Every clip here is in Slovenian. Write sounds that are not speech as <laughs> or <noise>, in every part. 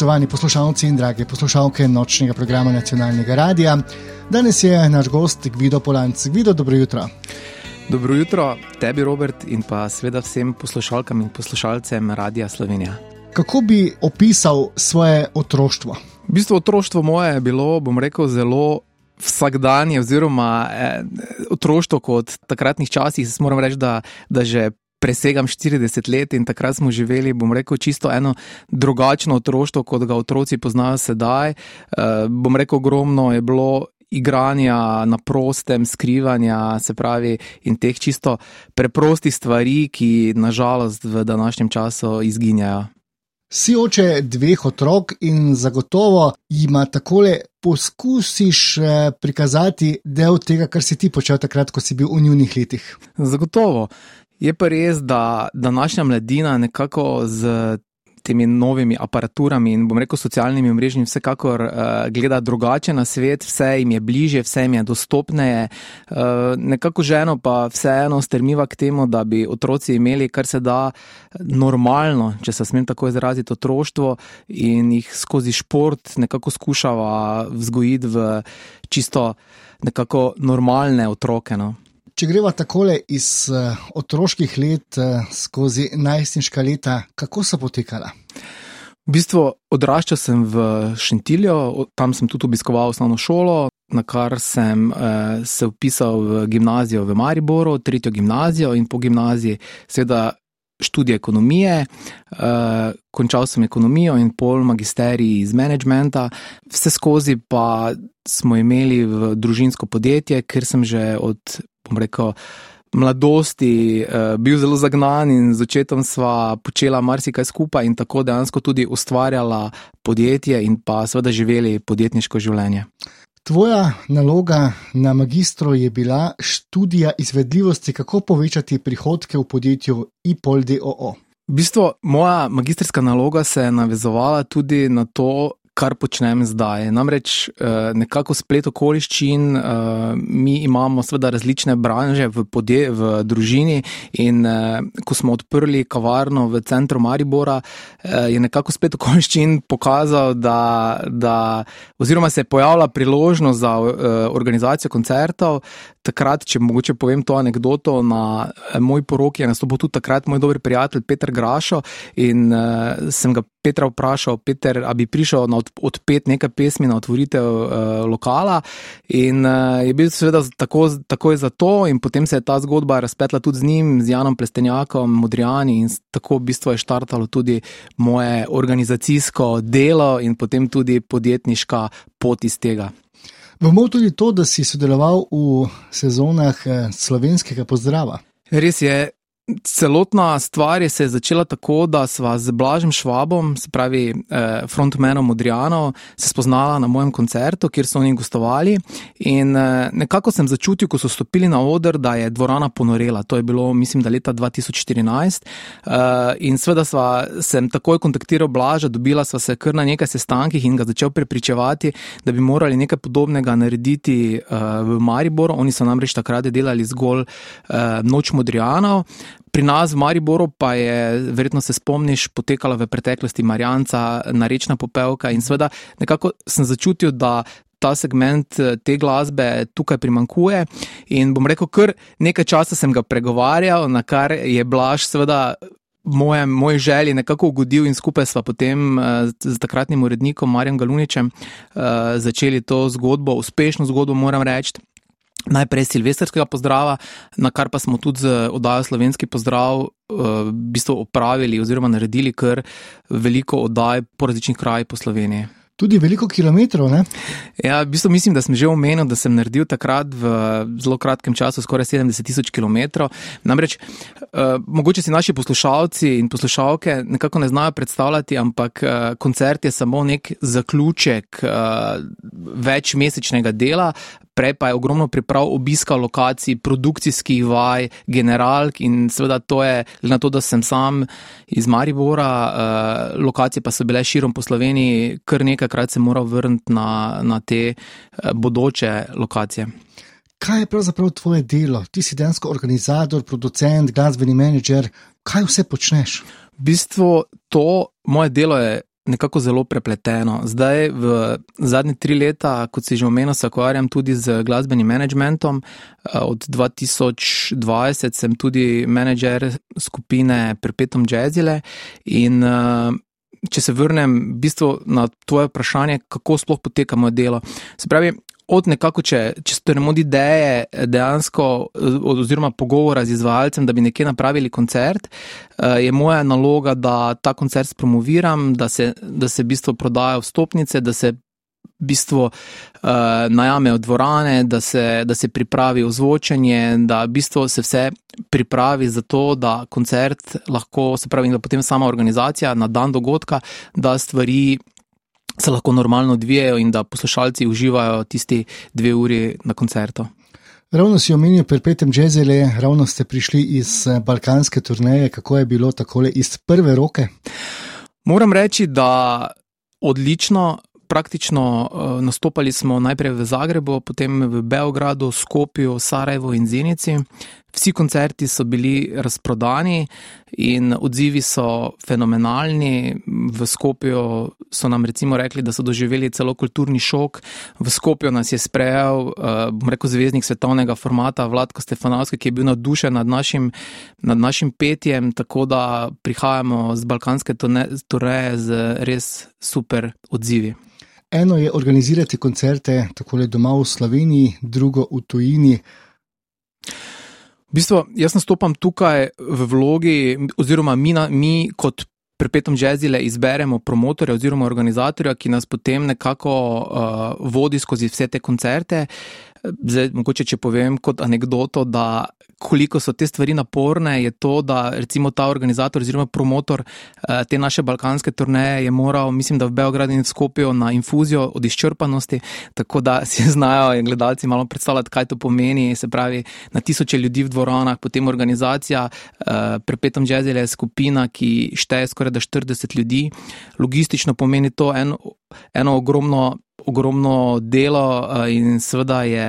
Spoštovani poslušalci in drage poslušalke nočnega programa nacionalnega radia, danes je naš gost Gvido Polanc. Gvido, dobro jutro. Dobro jutro tebi, Robert, in pa seveda vsem poslušalkam in poslušalcem Radia Slovenija. Kako bi opisal svoje otroštvo? V bistvu otroštvo moje je bilo, bom rekel, zelo vsakdanje, oziroma eh, otroštvo kot takratnih časih. Moram reči, da, da že presegam 40 let in takrat smo živeli, bom rekel, čisto eno drugačno otroštvo, kot ga otroci poznajo sedaj. Uh, bom rekel, ogromno je bilo. Igranja na prostem, skrivanja, se pravi, in teh čisto preprostih stvari, ki nažalost v današnjem času izginjajo. Si oče dveh otrok in zagotovo jima takole poskusiš eh, prikazati del tega, kar si ti počel takrat, ko si bil v njunih letih. Zagotovo. Je pa res, da današnja mladina nekako z temi novimi aparaturami in bom rekel socialnimi mrežami vsekakor uh, gleda drugače na svet, vse jim je bliže, vse jim je dostopneje. Uh, nekako ženo pa vseeno strmiva k temu, da bi otroci imeli kar se da normalno, če se smem tako izraziti, otroštvo in jih skozi šport nekako skušava vzgojiti v čisto nekako normalne otroke. No. Če greva takole iz uh, otroških let uh, skozi najstniška leta, kako so potekala? V bistvu odraščal sem v Šentilju, tam sem tudi obiskoval osnovno šolo, na kar sem uh, se upisal v gimnazijo v Mariboru, tretjo gimnazijo in po gimnaziji seveda študij ekonomije. Uh, končal sem ekonomijo in pol magisterij iz managementa, vse skozi pa smo imeli v družinsko podjetje, ker sem že od bom rekel, mladosti uh, bil zelo zagnan in z očetom sva počela marsikaj skupaj in tako dejansko tudi ustvarjala podjetje in pa seveda živeli podjetniško življenje. Tvoja naloga na magistru je bila študija izvedljivosti, kako povečati prihodke v podjetju IPOL-DOO. V bistvu moja magistrska naloga se je navezovala tudi na to, kar počnem zdaj. Namreč eh, nekako splet okoliščin, eh, mi imamo seveda različne branže v, podje, v družini in eh, ko smo odprli kavarno v centru Maribora, je nekako splet okoliščin pokazal, da, da oziroma se je pojavila priložnost za organizacijo koncertov. Takrat, če mogoče povem to anegdoto, na moj poroki je nastopil tudi takrat moj dober prijatelj Petr Grašo in sem ga Petra vprašal, Peter, ali bi prišel na odpet nekaj pesmi na otvoritev uh, lokala. In uh, je bil seveda tako, takoj za to, in potem se je ta zgodba razpetla tudi z njim, z Janom Plestenjakom, Modrijani, in tako v bistvu je štartalo tudi moje organizacijsko delo in potem tudi podjetniška pot iz tega. Vemo tudi to, da si sodeloval v sezonah eh, slovenskega pozdrava. Res je, Celotna stvar je se začela tako, da sva z Blažem Švabom, se pravi eh, frontmenom Modrijano, se spoznala na mojem koncertu, kjer so oni gostovali. In eh, nekako sem začutil, ko so stopili na oder, da je dvorana ponorela. To je bilo, mislim, da leta 2014. Eh, in sveda sva, sem takoj kontaktiral Blaža, dobila sva se kar na nekaj sestankih in ga začel prepričevati, da bi morali nekaj podobnega narediti eh, v Mariboru. Oni so namreč takrat delali zgolj eh, noč Modrijanov. Pri nas v Mariboru pa je, verjetno se spomniš, potekala v preteklosti Marjanca, narečna popevka in seveda nekako sem začutil, da ta segment eh, te glasbe tukaj primankuje in bom rekel, kar nekaj časa sem ga pregovarjal, na kar je Blaž seveda moje, moje želje nekako ugodil in skupaj sva potem uh, z takratnim urednikom Marjem Galuničem uh, začeli to zgodbo, uspešno zgodbo moram reči najprej silvestrskega pozdrava, na kar pa smo tudi z oddajo Slovenski pozdrav eh, v bistvu opravili oziroma naredili kar veliko oddaj po različnih krajih po Sloveniji. Tudi veliko kilometrov. Ne? Ja, v bistvu mislim, da sem že omenil, da sem naredil takrat v zelo kratkem času skoraj 70 tisoč km. Namreč, uh, mogoče si naši poslušalci in poslušalke nekako ne znajo predstavljati, ampak uh, koncert je samo nek zaključek uh, večmesečnega dela, prej pa je ogromno priprav obiska lokacij, produkcijskih vaj, generalk in seveda to je, na to, da sem sam iz Maribora, uh, lokacije pa so bile širom po Sloveniji, kar nekajkrat se moral vrniti na, na te uh, bodoče lokacije. Kaj je pravzaprav tvoje delo? Ti si dejansko organizator, producent, glasbeni menedžer. Kaj vse počneš? V bistvu to moje delo je nekako zelo prepleteno. Zdaj, v zadnje tri leta, kot si že omenil, se ukvarjam tudi z glasbenim managementom. Eh, od 2020 sem tudi menedžer skupine Perpetuum Jazzile. In eh, če se vrnem v bistvu na tvoje vprašanje, kako sploh poteka moje delo. Se pravi, od nekako, če, če stremo od ideje dejansko, oziroma pogovora z izvajalcem, da bi nekje napravili koncert, eh, je moja naloga, da ta koncert promoviram, da se, da se v bistvu prodajo vstopnice, da se v bistvu uh, najamejo dvorane, da se, da se pripravi ozvočenje, da v bistvu se vse pripravi za to, da koncert lahko, se pravi, da potem sama organizacija na dan dogodka, da stvari se lahko normalno odvijajo in da poslušalci uživajo tisti dve uri na koncertu. Ravno si omenil Perpetuum Jazzele, ravno ste prišli iz eh, balkanske turneje, kako je bilo takole iz prve roke? Moram reči, da odlično. Praktično uh, nastopali smo najprej v Zagrebu, potem v Beogradu, Skopju, Sarajevo in Zenici. Vsi koncerti so bili razprodani in odzivi so fenomenalni. V Skopju so nam recimo rekli, da so doživeli celo kulturni šok. V Skopju nas je sprejel, uh, bom rekel, zvezdnik svetovnega formata Vladko Stefanovski, ki je bil navdušen nad našim, nad našim petjem, tako da prihajamo z balkanske turneje z res super odzivi. Eno je organizirati koncerte tako le doma v Sloveniji, drugo v tujini. V bistvu, jaz nastopam tukaj v vlogi, oziroma mi, na, mi kot Perpetuum Jazzile izberemo promotorja oziroma organizatorja, ki nas potem nekako uh, vodi skozi vse te koncerte. Zdaj, mogoče, če povem kot anegdoto, da koliko so te stvari naporne, je to, da recimo ta organizator oziroma promotor eh, te naše balkanske turneje je moral, mislim, da v Beogradu in Skopijo na infuzijo od izčrpanosti, tako da <laughs> si znajo gledalci malo predstavljati, kaj to pomeni. Se pravi, na tisoče ljudi v dvoranah, potem organizacija, eh, prepetom jazzile skupina, ki šteje skoraj da 40 ljudi. Logistično pomeni to eno, eno ogromno. Ogromno delo, eh, in seveda je,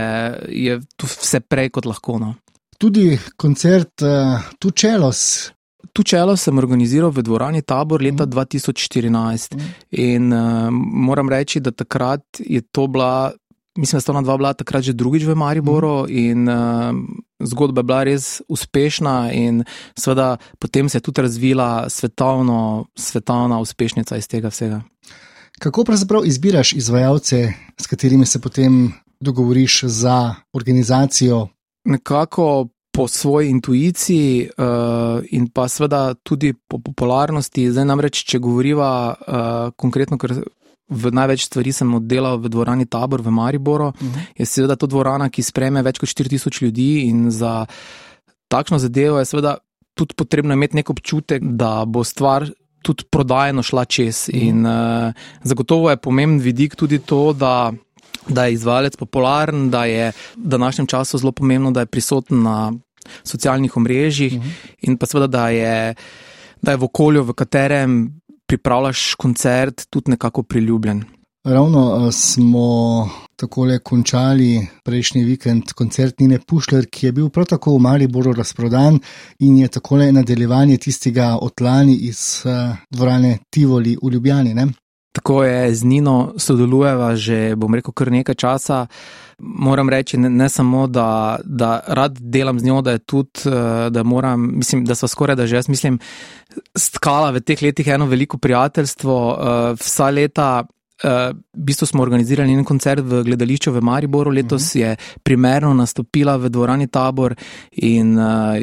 je tu vse prej kot lahko. No tudi koncert uh, Tu Čelos. Tu Čelo sem organiziral v dvorani Tabor leta mm. 2014 mm. in uh, moram reči, da takrat je to bila, mislim, da sta ona dva bila takrat že drugič v Mariboru mm. in uh, zgodba je bila res uspešna in seveda potem se je tudi razvila svetovno, svetovna uspešnica iz tega vsega. Kako pravzaprav izbiraš izvajalce, s katerimi se potem dogovoriš za organizacijo nekako po svoji intuiciji uh, in pa seveda tudi po popularnosti. Zdaj namreč, če govoriva uh, konkretno, ker v največ stvari sem oddelal v dvorani Tabor v Mariboru, uh mhm. -huh. je seveda to dvorana, ki spreme več kot 4000 ljudi in za takšno zadevo je seveda tudi potrebno imeti nek občutek, da bo stvar. Tudi prodajno šla čez, mhm. in uh, zagotovo je pomemben vidik tudi to, da da je izvajalec popularen, da je v današnjem času zelo pomembno, da je prisoten na socialnih omrežjih uh mhm. -huh. in pa seveda, da je, da je v okolju, v katerem pripravljaš koncert, tudi nekako priljubljen. Ravno smo tako končali prejšnji vikend koncert Nine Pušler, ki je bil prav tako v Mariboru razprodan in je tako nadaljevanje tistega otlani iz uh, dvorane Tivoli v Ljubljani. Ne? Tako je z Nino sodelujeva že, bom rekel, kar nekaj časa. Moram reči, ne, ne samo, da, da rad delam z njo, da je tudi, da moram, mislim, da so skoraj da že jaz, mislim, stkala v teh letih eno veliko prijateljstvo. Vsa leta Uh, v bistvu smo organizirali en koncert v gledališču v Mariboru, letos uh -huh. je primerno nastopila v dvorani Tabor. In uh,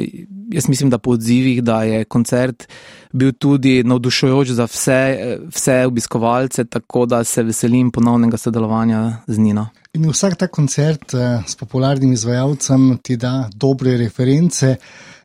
jaz mislim, da po odzivih, da je koncert bil tudi navdušujoč za vse, vse obiskovalce, tako da se veselim ponovnega sodelovanja z Nino. In vsak ta koncert uh, s popularnim izvajalcem ti da dobre reference.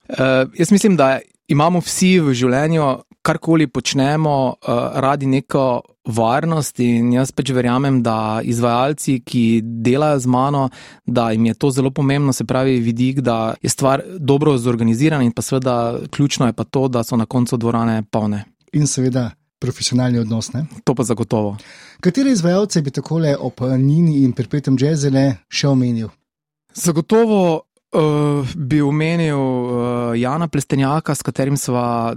Uh, jaz mislim, da imamo vsi v življenju, karkoli počnemo, uh, radi neko varnost in jaz pač verjamem, da izvajalci, ki delajo z mano, da jim je to zelo pomembno, se pravi vidik, da je stvar dobro zorganizirana in pa seveda ključno je pa to, da so na koncu dvorane polne. In seveda profesionalni odnos. Ne? To pa zagotovo. Katere izvajalce bi takole ob Nini in Perpetuum Jazzele še omenil? Zagotovo uh, bi omenil uh, Jana Plestenjaka, s katerim sva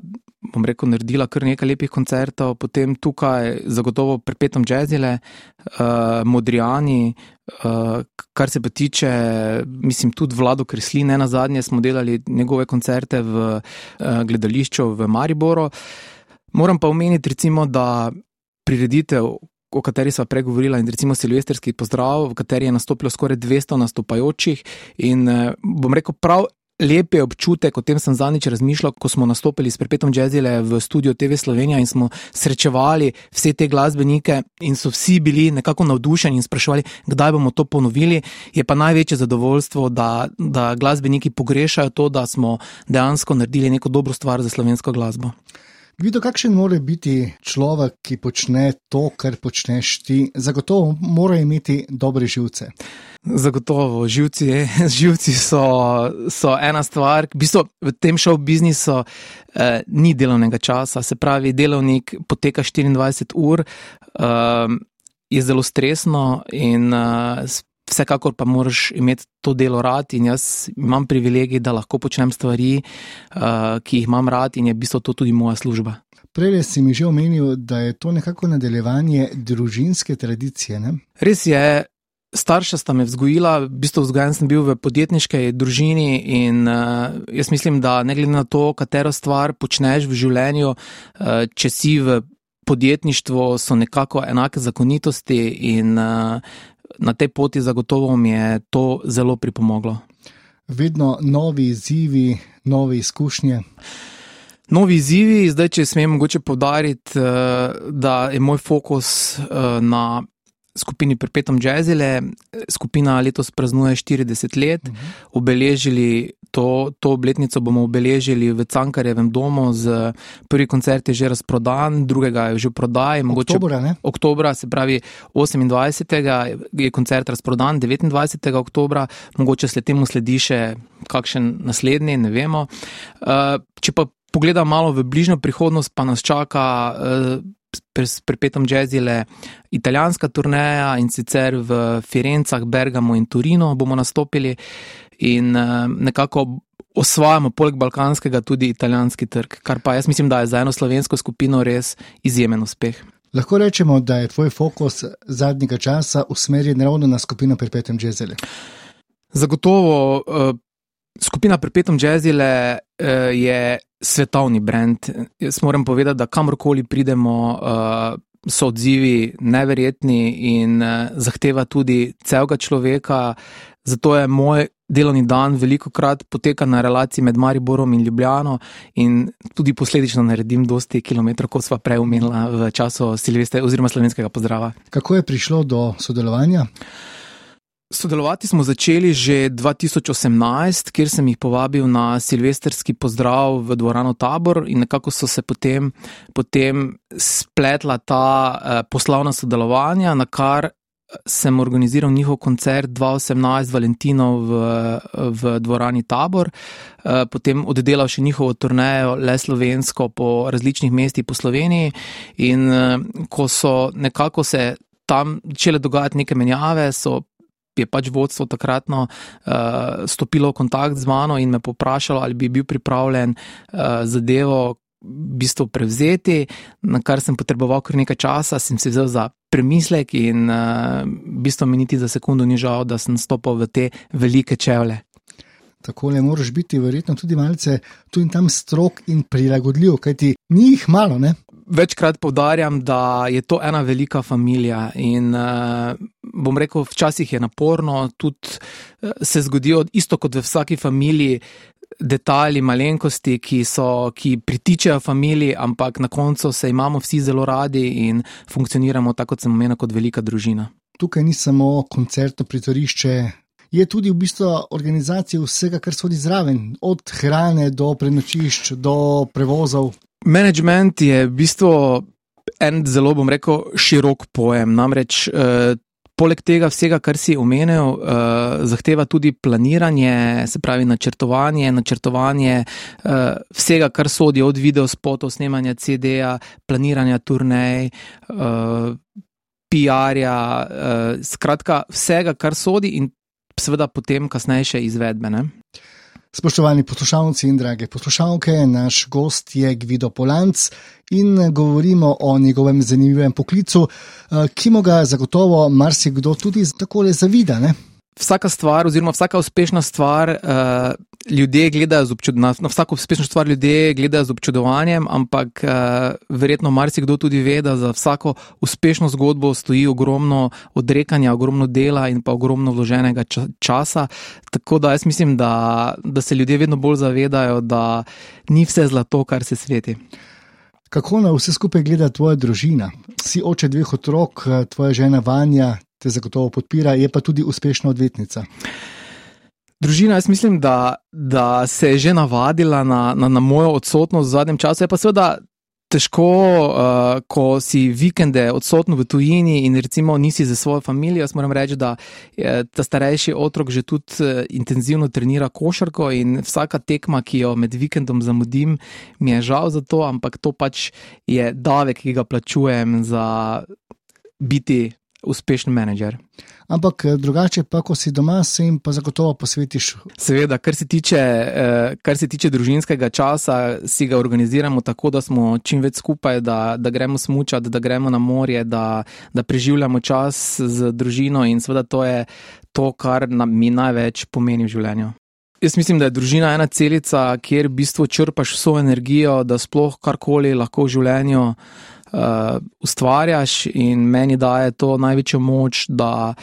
bom rekel, naredila kar nekaj lepih koncertov, potem tukaj zagotovo prepetom jazzile, uh, modrijani, uh, kar se pa tiče, mislim, tudi vlado Kresli, ne na zadnje smo delali njegove koncerte v uh, gledališču v Mariboru. Moram pa omeniti, recimo, da prireditev. O kateri smo pregovorili, in recimo Silvestrski pozdrav, v kateri je nastopilo skoraj 200 nastopajočih. In bom rekel, prav lep je občutek, o tem sem zadnjič razmišljal, ko smo nastopili s Perpetom Jazzile v studiu TV Slovenija in smo srečevali vse te glasbenike in so vsi bili nekako navdušeni in spraševali, kdaj bomo to ponovili. Je pa največje zadovoljstvo, da, da glasbeniki pogrešajo to, da smo dejansko naredili neko dobro stvar za slovensko glasbo. Vido, kakšen mora biti človek, ki počne to, kar počneš ti, zagotovo mora imeti dobre živce. Zagotovo, živci, <laughs> živci so, so ena stvar. V, bistvu, v tem šovu biznisu eh, ni delovnega časa, se pravi, delovnik poteka 24 ur, eh, je zelo stresno in eh, vsekakor pa moraš imeti to delo rad. In jaz imam privilegij, da lahko počnem stvari, eh, ki jih imam rad in je v bistvu to tudi moja služba. Prej si mi že omenil, da je to nekako nadaljevanje družinske tradicije. Ne? Res je, starša sta me vzgojila, v bistvu vzgojen sem bil v podjetniški družini in uh, jaz mislim, da ne glede na to, katero stvar počneš v življenju, uh, če si v podjetništvu, so nekako enake zakonitosti in uh, na tej poti zagotovo mi je to zelo pripomoglo. Vedno novi izzivi, nove izkušnje. Novi izzivi, zdaj, če smem mogoče povdariti, da je moj fokus na skupini Perpetuum Jazzile. Skupina letos praznuje 40 let, uh mhm. -huh. obeležili to, to obletnico bomo obeležili v Cankarjevem domu, z prvi koncert je že razprodan, drugega je že v prodaji. Oktobra, oktobra, se pravi 28. je koncert razprodan, 29. oktobra, mogoče sled temu sledi še kakšen naslednji, ne vemo. Uh, če pa pogledam malo v bližnjo prihodnost, pa nas čaka. S Perpetuum Jazzile italijanska turneja in sicer v Firencah, Bergamo in Turino bomo nastopili in uh, nekako osvajamo poleg balkanskega tudi italijanski trg, kar pa jaz mislim, da je za eno slovensko skupino res izjemen uspeh. Lahko rečemo, da je tvoj fokus zadnjega časa usmerjen ravno na skupino Perpetuum Jazzile. Zagotovo. Uh, Skupina Perpetuum Jazzile uh, je svetovni brand. Jaz moram povedati, da kamorkoli pridemo, uh, so odzivi neverjetni in uh, zahteva tudi celega človeka. Zato je moj delovni dan veliko krat poteka na relaciji med Mariborom in Ljubljano in tudi posledično naredim dosti kilometrov, kot sva prej omenila v času Silvestra oziroma slovenskega pozdrava. Kako je prišlo do sodelovanja? Sodelovati smo začeli že 2018, kjer sem jih povabil na silvestrski pozdrav v dvorano Tabor in nekako so se potem, potem spletla ta eh, poslovna sodelovanja, na kar sem organiziral njihov koncert 2018 Valentinov v, v dvorani Tabor, eh, potem oddelal še njihovo turnejo Le Slovensko po različnih mestih po Sloveniji in eh, ko so nekako se tam začele dogajati neke menjave, so je pač vodstvo takratno uh, stopilo v kontakt z mano in me poprašalo, ali bi bil pripravljen uh, zadevo v bistvu prevzeti, na kar sem potreboval kar nekaj časa, sem se vzel za premislek in uh, v bistvu mi niti za sekundu ni žal, da sem stopil v te velike čevlje. Tako le moraš biti verjetno tudi malce tu in tam strok in prilagodljiv, kajti ni jih malo, ne? Večkrat povdarjam, da je to ena velika družina. In uh, bom rekel, včasih je naporno, tudi uh, se zgodijo, isto kot v vsaki družini, detajli, malenkosti, ki, so, ki pritičejo družini, ampak na koncu se imamo vsi zelo radi in funkcioniramo tako, kot sem omenil, kot velika družina. Tukaj ni samo koncertno prizorišče. Je tudi v bistvu organizacija vsega, kar sodi zraven, od hrane do prenočišč, do prevozov. Management je v bistvu en zelo, bom rekel, širok pojem. Namreč, eh, poleg tega vsega, kar si omenil, eh, zahteva tudi planiranje, se pravi načrtovanje, načrtovanje eh, vsega, kar sodi od videospotov, snemanja CD-ja, planiranja turnej. Eh, PR-ja, eh, skratka, vsega, kar sodi, in seveda potem kasnejše izvedbene. Spoštovani poslušalci in drage poslušalke, naš gost je Gvido Polanc in govorimo o njegovem zanimivem poklicu, eh, ki mu ga zagotovo marsikdo tudi tako le zavida. Ne? Vsaka stvar, oziroma vsaka uspešna stvar, uh, ljudje gledajo z občudovanjem. Na, vsako uspešno stvar ljudje gledajo z občudovanjem, ampak uh, verjetno marsikdo tudi ve, da za vsako uspešno zgodbo stoji ogromno odrekanja, ogromno dela in pa ogromno vloženega ča časa. Tako da jaz mislim, da, da se ljudje vedno bolj zavedajo, da ni vse zlato, kar se sveti. Kako na vse skupaj gleda tvoja družina? Si oče dveh otrok, eh, tvoja žena Vanja, te zagotovo podpira, je pa tudi uspešna odvetnica. Družina, jaz mislim, da, da se je že navadila na, na, na mojo odsotnost v zadnjem času. Je pa seveda težko, uh, ko si vikende odsoten v tujini in recimo nisi za svojo družino. Jaz moram reči, da je ta starejši otrok že tudi uh, intenzivno trenira košarko in vsaka tekma, ki jo med vikendom zamudim, mi je žal za to, ampak to pač je davek, ki ga plačujem za biti uspešen menedžer. Ampak eh, drugače, pa ko si doma, se jim pa zagotovo posvetiš. Seveda, kar se, tiče, eh, kar se tiče družinskega časa, si ga organiziramo tako, da smo čim več skupaj, da, da gremo smučati, da gremo na morje, da, da preživljamo čas z družino in seveda to je to, kar nam mi največ pomeni v življenju. Jaz mislim, da je družina ena celica, kjer v bistvu črpaš vso energijo, da sploh karkoli lahko v življenju uh, ustvarjaš, in meni daje to največjo moč, da,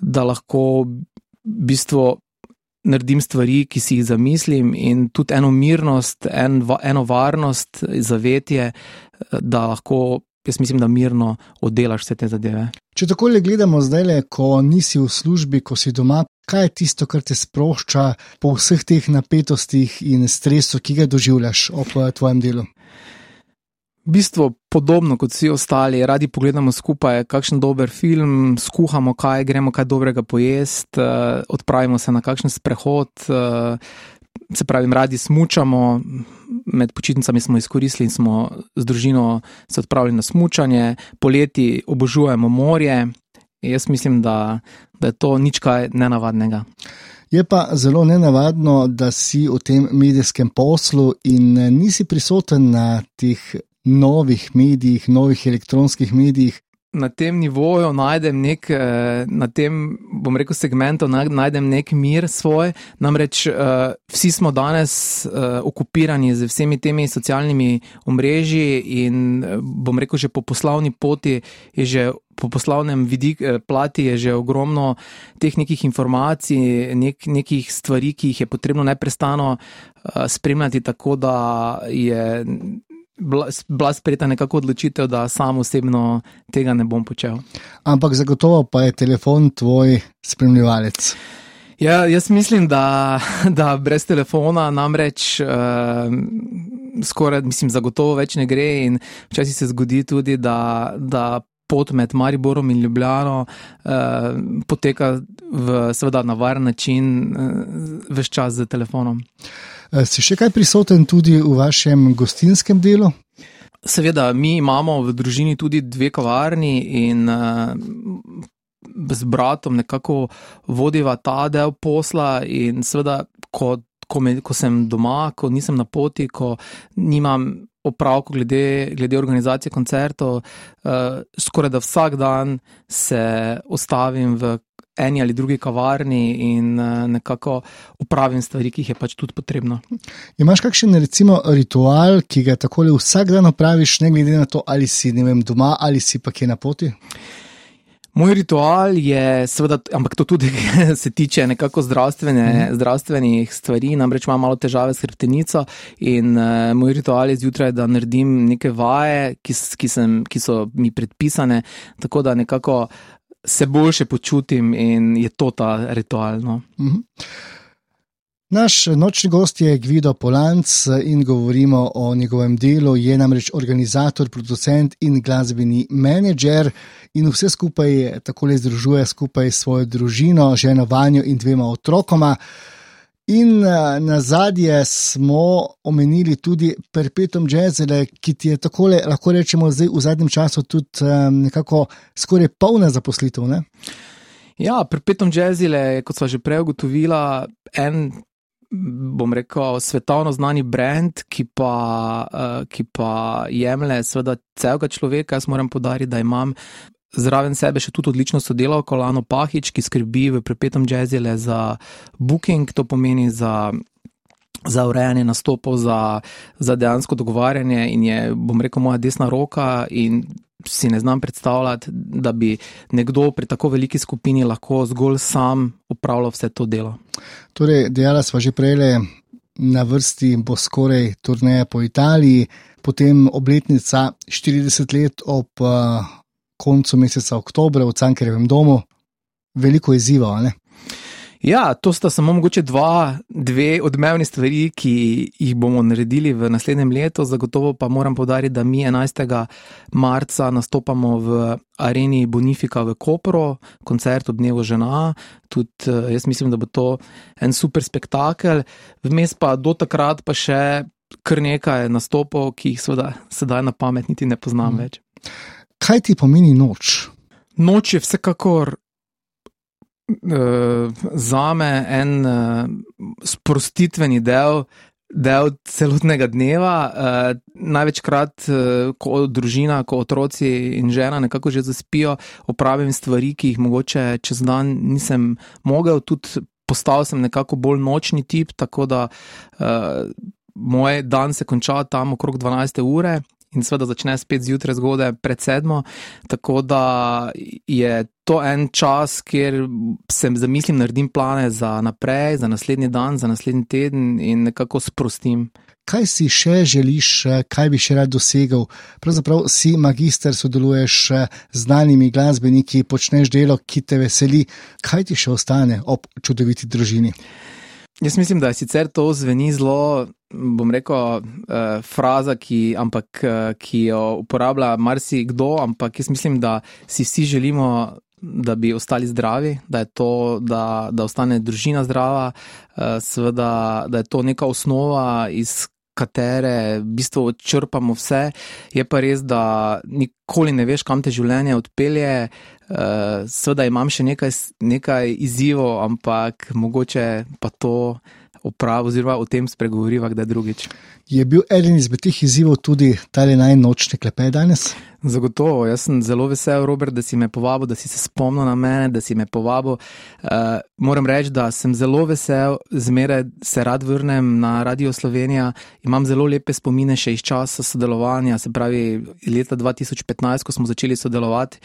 da lahko v bistvu naredim stvari, ki si jih zamislim, in tudi eno mirnost, en, eno varnost, zavetje, da lahko. Jaz mislim, da mirno oddelaš vse te zadeve. Če tako le gledamo zdaj, le, ko nisi v službi, ko si doma, kaj je tisto, kar te sprošča po vseh teh napetostih in stresu, ki ga doživljaš ob tvojem delu? V bistvu podobno kot vsi ostali, radi pogledamo skupaj kakšen dober film, skuhamo kaj, gremo kaj dobrega pojesti, uh, odpravimo se na kakšen sprehod. Uh, Se pravi, radi smučamo, med počitnicami smo izkoristili in smo z družino se odpravili na smučanje, poleti obožujemo morje. Jaz mislim, da, da je to nič kaj nenavadnega. Je pa zelo nenavadno, da si v tem medijskem poslu in nisi prisoten na teh novih medijih, novih elektronskih medijih. Na tem nivoju najdem nek, eh, na tem, bom rekel, segmentu najdem nek mir svoj. Namreč uh, vsi smo danes uh, okupirani z vsemi temi socialnimi omrežji in bom rekel, že po poslovni poti je že. Po poslovnem vidiku, plati je že ogromno teh nekih informacij, nek, nekih stvari, ki jih je potrebno neprestano spremljati, tako da je bila sprejeta nekako odločitev, da sam osebno tega ne bom počel. Ampak zagotovo pa je telefon tvoj spremljevalec. Ja, jaz mislim, da, da brez telefona namreč uh, skoraj, mislim, zagotovo več ne gre. In včasih se zgodi tudi, da, da pot med Mariborom in Ljubljano uh, poteka v seveda na varen način, uh, vse čas z telefonom. Eh, si še kaj prisoten tudi v vašem gostinskem delu? Seveda, mi imamo v družini tudi dve kavarni in uh, z bratom nekako vodiva ta del posla. In seveda, ko, ko, me, ko sem doma, ko nisem na poti, ko nimam opravka glede, glede organizacije koncertov, uh, skoraj da vsak dan se ostavim v eni ali drugi kavarni in uh, nekako upravim stvari, ki jih je pač tudi potrebno. Imaš kakšen recimo ritual, ki ga tako vsak dan opraviš, ne glede na to, ali si vem, doma ali si pa kje na poti? Moj ritual je, seveda, ampak to tudi <laughs> se tiče nekako zdravstvene, mm. zdravstvenih stvari, namreč imam malo težave s hrbtenico in uh, moj ritual je zjutraj, da naredim neke vaje, ki, ki, sem, ki so mi predpisane, tako da nekako se boljše počutim in je to ta ritual. No. Mm -hmm. Naš nočni gost je Gvido Polanc in govorimo o njegovem delu. Je namreč organizator, producent in glasbeni menedžer in vse skupaj tako le združuje skupaj s svojo družino, ženo Vanjo in dvema otrokoma. In eh, na zadnje smo omenili tudi Perpetuum Jazzele, ki ti je tako lahko rečemo, zdaj v zadnjem času tudi um, nekako skoraj polna zaposlitev. Ne? Ja, Perpetuum Jazzele, kot smo že prej ugotovila, en bom rekel, svetovno znani brand, ki pa, uh, ki pa jemlje seveda celega človeka. Jaz moram podariti, da imam zraven sebe še tudi odlično sodelavko Lano Pahič, ki skrbi v prepetem jazzile za booking, to pomeni za. Za urejanje nastopov, za, za dejansko dogovarjanje, in je, bom rekel, moja desna roka, in si ne znam predstavljati, da bi nekdo pri tako veliki skupini lahko zgolj sam upravljal vse to delo. Torej, dejala smo že prej, na vrsti bo skoraj turneja po Italiji, potem obletnica 40 let ob uh, koncu meseca oktobra v Cankerjevem domu. Veliko izziva, ne? Ja, to sta samo mogoče dva, dve odmevni stvari, ki jih bomo naredili v naslednjem letu. Zagotovo pa moram povdariti, da mi 11. marca nastopamo v areni Bonifika v Kopru, koncert ob dnevu žena. Tudi eh, jaz mislim, da bo to en super spektakel. Vmes pa do takrat pa še kar nekaj nastopov, ki jih seveda sedaj na pamet niti ne poznam hmm. več. Kaj ti pomeni noč? Noč je vsekakor uh, za me en uh, sprostitveni del, del celotnega dneva. Uh, največkrat, uh, ko družina, ko otroci in žena nekako že zaspijo, opravim stvari, ki jih mogoče čez dan nisem mogel. Tudi postal sem nekako bolj nočni tip, tako da. Uh, Moj dan se konča tam okrog 12. ure, in seveda začne spet zjutraj zgodaj pred sedmo. Tako da je to en čas, kjer se zamislim, naredim plane za naprej, za naslednji dan, za naslednji teden in nekako sprostim. Kaj si še želiš, kaj bi še rad dosegel? Pravzaprav si magister, sodeluješ z znanimi glasbeniki, počneš delo, ki te veseli. Kaj ti še ostane ob čudoviti družini? Jaz mislim, da sicer to zveni zelo, bom rekel, uh, fraza, ki, ampak, uh, ki jo uporablja marsikdo, ampak jaz mislim, da si vsi želimo, da bi ostali zdravi, da je to, da, da ostane družina zdrava, uh, seveda, da je to neka osnova, iz katere v bistvu črpamo vse. Je pa res, da nikoli ne veš, kam te življenje odpelje. Uh, Sveda imam še nekaj, nekaj izzivov, ampak mogoče pa to oziroma o tem spregovoriva, kdaj drugič. Je bil eden izmed teh izzivov tudi ta najnočni klepet danes? Zagotovo, jaz sem zelo vesel, Robert, da si me povabil, da si se spomnil na mene, da si me povabil. Uh, moram reči, da sem zelo vesel, zmeraj se rad vrnem na Radio Slovenija. Imam zelo lepe spomine še iz časa sodelovanja, se pravi leta 2015, ko smo začeli sodelovati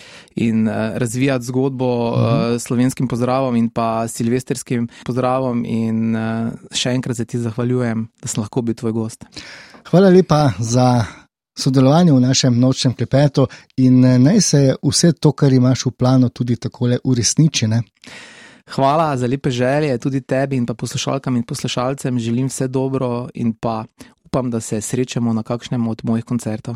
in uh, razvijati zgodbo uh -huh. uh, slovenskim pozdravom in pa silvestrskim pozdravom. In uh, še enkrat se ti zahvaljujem, da sem lahko bil tvoj gost. Hvala lepa za sodelovanje v našem nočnem klepetu in eh, naj se vse to, kar imaš v planu, tudi tako uresniči. Ne? Hvala za lepe želje, tudi tebi in pa poslušalkam in poslušalcem želim vse dobro in pa upam, da se srečamo na kakšnem od mojih koncertov.